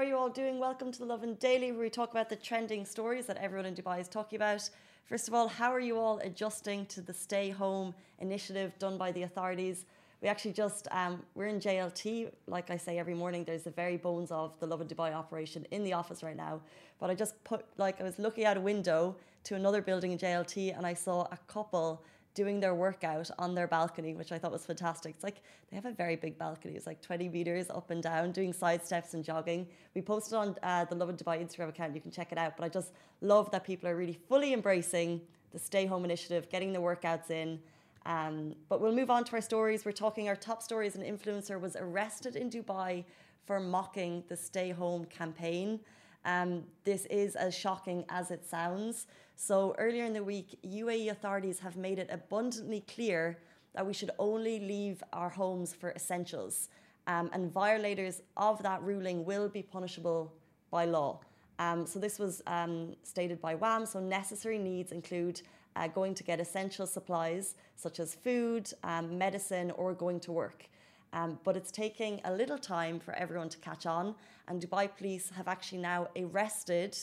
are you all doing? Welcome to the Lovin Daily, where we talk about the trending stories that everyone in Dubai is talking about. First of all, how are you all adjusting to the stay home initiative done by the authorities? We actually just, um, we're in JLT. Like I say every morning, there's the very bones of the Lovin Dubai operation in the office right now. But I just put, like, I was looking out a window to another building in JLT and I saw a couple doing their workout on their balcony, which I thought was fantastic. It's like they have a very big balcony. It's like 20 meters up and down, doing side steps and jogging. We posted on uh, the Lovin Dubai Instagram account. You can check it out. But I just love that people are really fully embracing the stay home initiative, getting the workouts in. Um, but we'll move on to our stories. We're talking our top stories. An influencer was arrested in Dubai for mocking the stay home campaign. Um, this is as shocking as it sounds. So, earlier in the week, UAE authorities have made it abundantly clear that we should only leave our homes for essentials. Um, and violators of that ruling will be punishable by law. Um, so, this was um, stated by WAM. So, necessary needs include uh, going to get essential supplies such as food, um, medicine, or going to work. Um, but it's taking a little time for everyone to catch on. And Dubai police have actually now arrested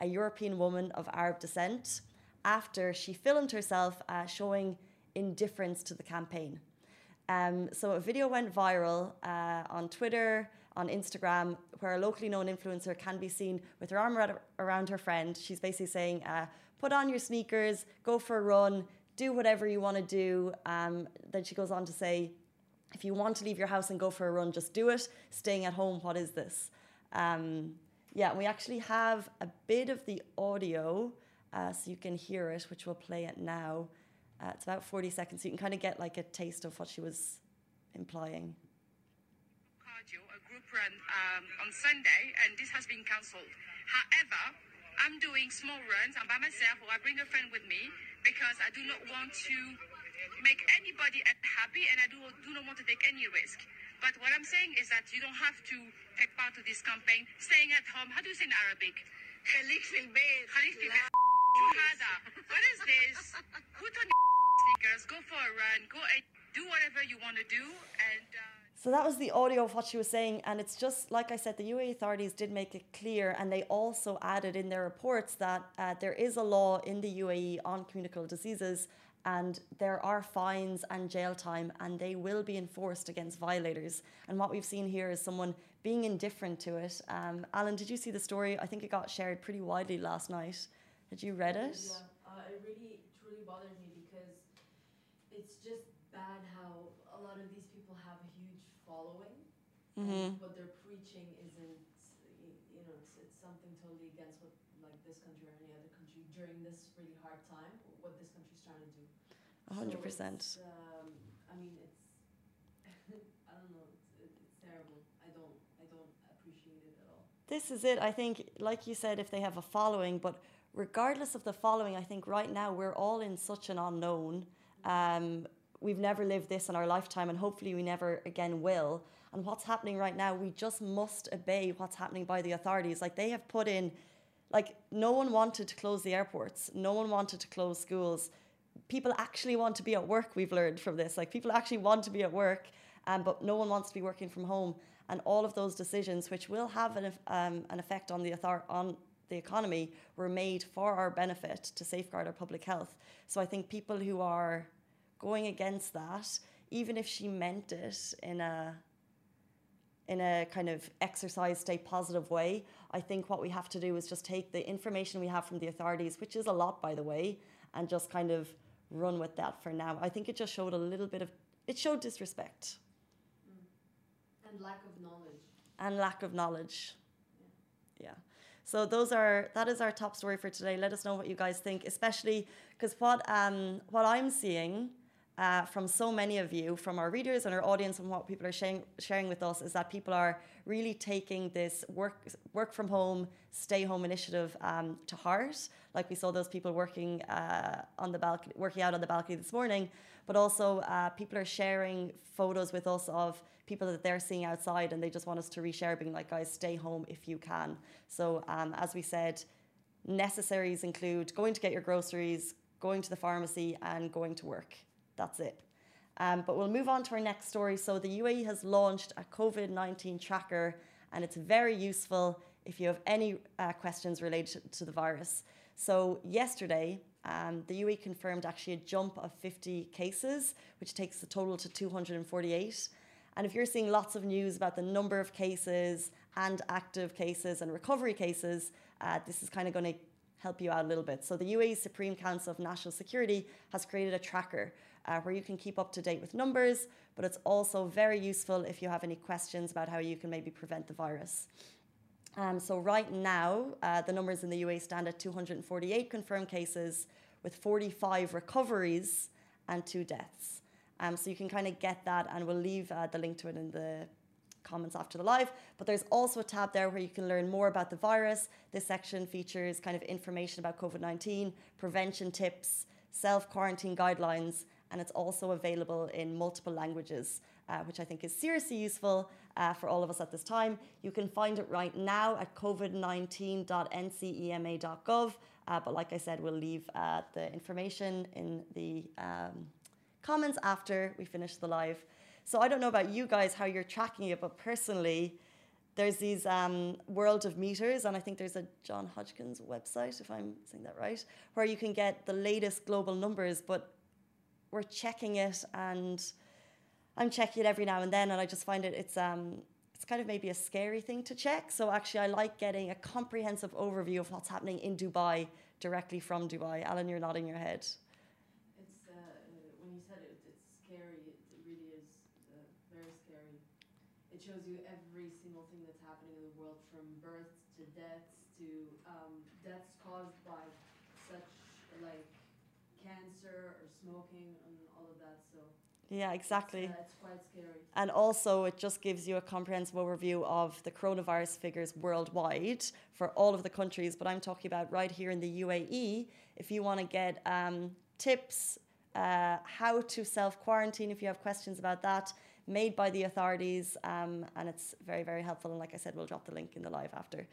a European woman of Arab descent after she filmed herself uh, showing indifference to the campaign. Um, so a video went viral uh, on Twitter, on Instagram, where a locally known influencer can be seen with her arm around her friend. She's basically saying, uh, "Put on your sneakers, go for a run, do whatever you want to do." Um, then she goes on to say, if you want to leave your house and go for a run, just do it. Staying at home, what is this? Um, yeah, we actually have a bit of the audio uh, so you can hear it, which we'll play it now. Uh, it's about 40 seconds, so you can kind of get like a taste of what she was implying. Cardio, a group run um, on Sunday, and this has been cancelled. However, I'm doing small runs. I'm by myself, or I bring a friend with me because I do not want to make anybody happy and I do, do not want to take any risk. But what I'm saying is that you don't have to take part of this campaign. Staying at home, how do you say in Arabic? خليك في البيت. خليك في البيت. What is this? Put on your sneakers, go for a run, go and do whatever you want to do and uh, so that was the audio of what she was saying, and it's just like I said, the UAE authorities did make it clear, and they also added in their reports that uh, there is a law in the UAE on communicable diseases, and there are fines and jail time and they will be enforced against violators. And what we've seen here is someone being indifferent to it. Um, alan did you see the story? I think it got shared pretty widely last night. Had you read it? Yeah uh, it really truly bothered me because it's just bad how a lot of these people have a huge following mm-hmm. what they're preaching isn't you know it's, it's something totally against what like this country or any other country during this really hard time what this country's trying to do hundred percent. Um, I mean, it's I don't know. It's, it's terrible. I don't I don't appreciate it at all. This is it. I think, like you said, if they have a following, but regardless of the following, I think right now we're all in such an unknown. Um, we've never lived this in our lifetime, and hopefully we never again will. And what's happening right now, we just must obey what's happening by the authorities. Like they have put in, like no one wanted to close the airports, no one wanted to close schools people actually want to be at work. We've learned from this. Like people actually want to be at work, um, but no one wants to be working from home. And all of those decisions, which will have an, um, an effect on the author- on the economy, were made for our benefit to safeguard our public health. So I think people who are going against that, even if she meant it in a in a kind of exercise stay positive way, I think what we have to do is just take the information we have from the authorities, which is a lot by the way, and just kind of run with that for now. I think it just showed a little bit of it showed disrespect. Mm. And lack of knowledge. And lack of knowledge. Yeah. yeah. So those are that is our top story for today. Let us know what you guys think, especially because what um what I'm seeing uh, from so many of you, from our readers and our audience, and what people are sharing, sharing with us is that people are really taking this work work from home, stay home initiative um, to heart. Like we saw those people working uh, on the balcony, working out on the balcony this morning, but also uh, people are sharing photos with us of people that they're seeing outside, and they just want us to reshare, being like, guys, stay home if you can. So um, as we said, necessaries include going to get your groceries, going to the pharmacy, and going to work. That's it. Um, but we'll move on to our next story. So, the UAE has launched a COVID 19 tracker and it's very useful if you have any uh, questions related to the virus. So, yesterday, um, the UAE confirmed actually a jump of 50 cases, which takes the total to 248. And if you're seeing lots of news about the number of cases and active cases and recovery cases, uh, this is kind of going to help you out a little bit. So, the UAE Supreme Council of National Security has created a tracker uh, where you can keep up to date with numbers, but it's also very useful if you have any questions about how you can maybe prevent the virus. Um, so right now, uh, the numbers in the UAE stand at 248 confirmed cases with 45 recoveries and two deaths. Um, so you can kind of get that, and we'll leave uh, the link to it in the comments after the live. But there's also a tab there where you can learn more about the virus. This section features kind of information about COVID 19, prevention tips, self quarantine guidelines, and it's also available in multiple languages, uh, which I think is seriously useful uh, for all of us at this time. You can find it right now at covid19.ncema.gov. Uh, but like I said, we'll leave uh, the information in the um, comments after we finish the live. So I don't know about you guys how you're tracking it, but personally, there's these um, Worldometers, and I think there's a John Hodgkins website, if I'm saying that right, where you can get the latest global numbers. But we're checking it, and I'm checking it every now and then, and I just find it it's um it's kind of maybe a scary thing to check. So actually, I like getting a comprehensive overview of what's happening in Dubai directly from Dubai. Alan, you're nodding your head. It's uh, when you said it, it's scary. It, it really is uh, very scary. It shows you every single thing that's happening in the world, from births to deaths to um, deaths caused by such like cancer or smoking and all of that. So Yeah, exactly. it's, uh, it's quite scary. And also, it just gives you a comprehensive overview of the coronavirus figures worldwide for all of the countries. But I'm talking about right here in the UAE. If you want to get um, tips, uh, how to self quarantine, if you have questions about that, made by the authorities. Um, and it's very, very helpful. And like I said, we'll drop the link in the live after.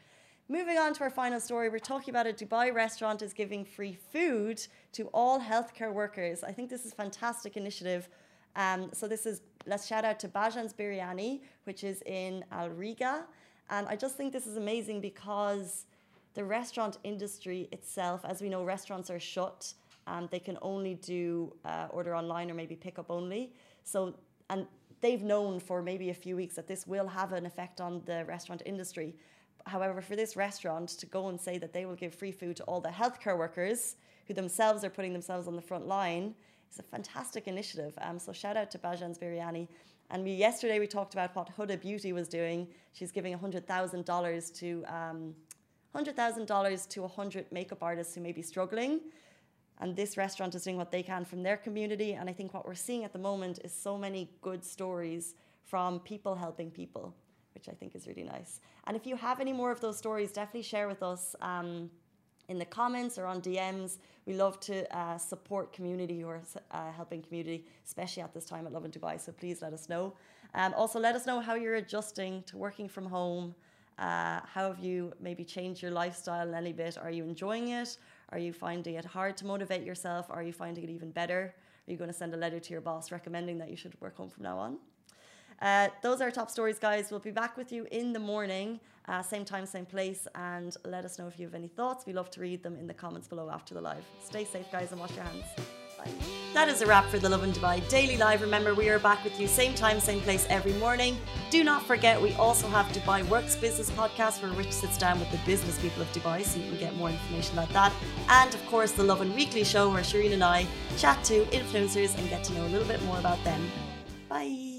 Moving on to our final story, we're talking about a Dubai restaurant is giving free food to all healthcare workers. I think this is a fantastic initiative. Um, so this is let's shout out to Bajan's Biryani, which is in Al Rigga, and I just think this is amazing because the restaurant industry itself, as we know, restaurants are shut. and they can only do uh, order online or maybe pick up only. So and they've known for maybe a few weeks that this will have an effect on the restaurant industry. However, for this restaurant to go and say that they will give free food to all the healthcare workers who themselves are putting themselves on the front line is a fantastic initiative. Um, so shout out to Bajan's Biryani. And we yesterday we talked about what Huda Beauty was doing. She's giving hundred thousand dollars to um, hundred thousand dollars to hundred makeup artists who may be struggling. And this restaurant is doing what they can from their community. And I think what we're seeing at the moment is so many good stories from people helping people, which I think is really nice. And if you have any more of those stories, definitely share with us. Um, in the comments or on DMs. We love to uh, support community who are uh, helping community, especially at this time at Lovin Dubai. So please let us know. Um, also, let us know how you're adjusting to working from home. Uh, how have you maybe changed your lifestyle any bit? Are you enjoying it? Are you finding it hard to motivate yourself? Are you finding it even better? Are you going to send a letter to your boss recommending that you should work home from now on? Uh, those are our top stories, guys. We'll be back with you in the morning, uh, same time, same place, and let us know if you have any thoughts. We love to read them in the comments below after the live. Stay safe, guys, and wash your hands. Bye. That is a wrap for the Lovin Dubai Daily Live. Remember, we are back with you same time, same place every morning. Do not forget, we also have Dubai Works Business Podcast where Rich sits down with the business people of Dubai so you can get more information about that. And of course, the Lovin Weekly Show where Shireen and I chat to influencers and get to know a little bit more about them. Bye.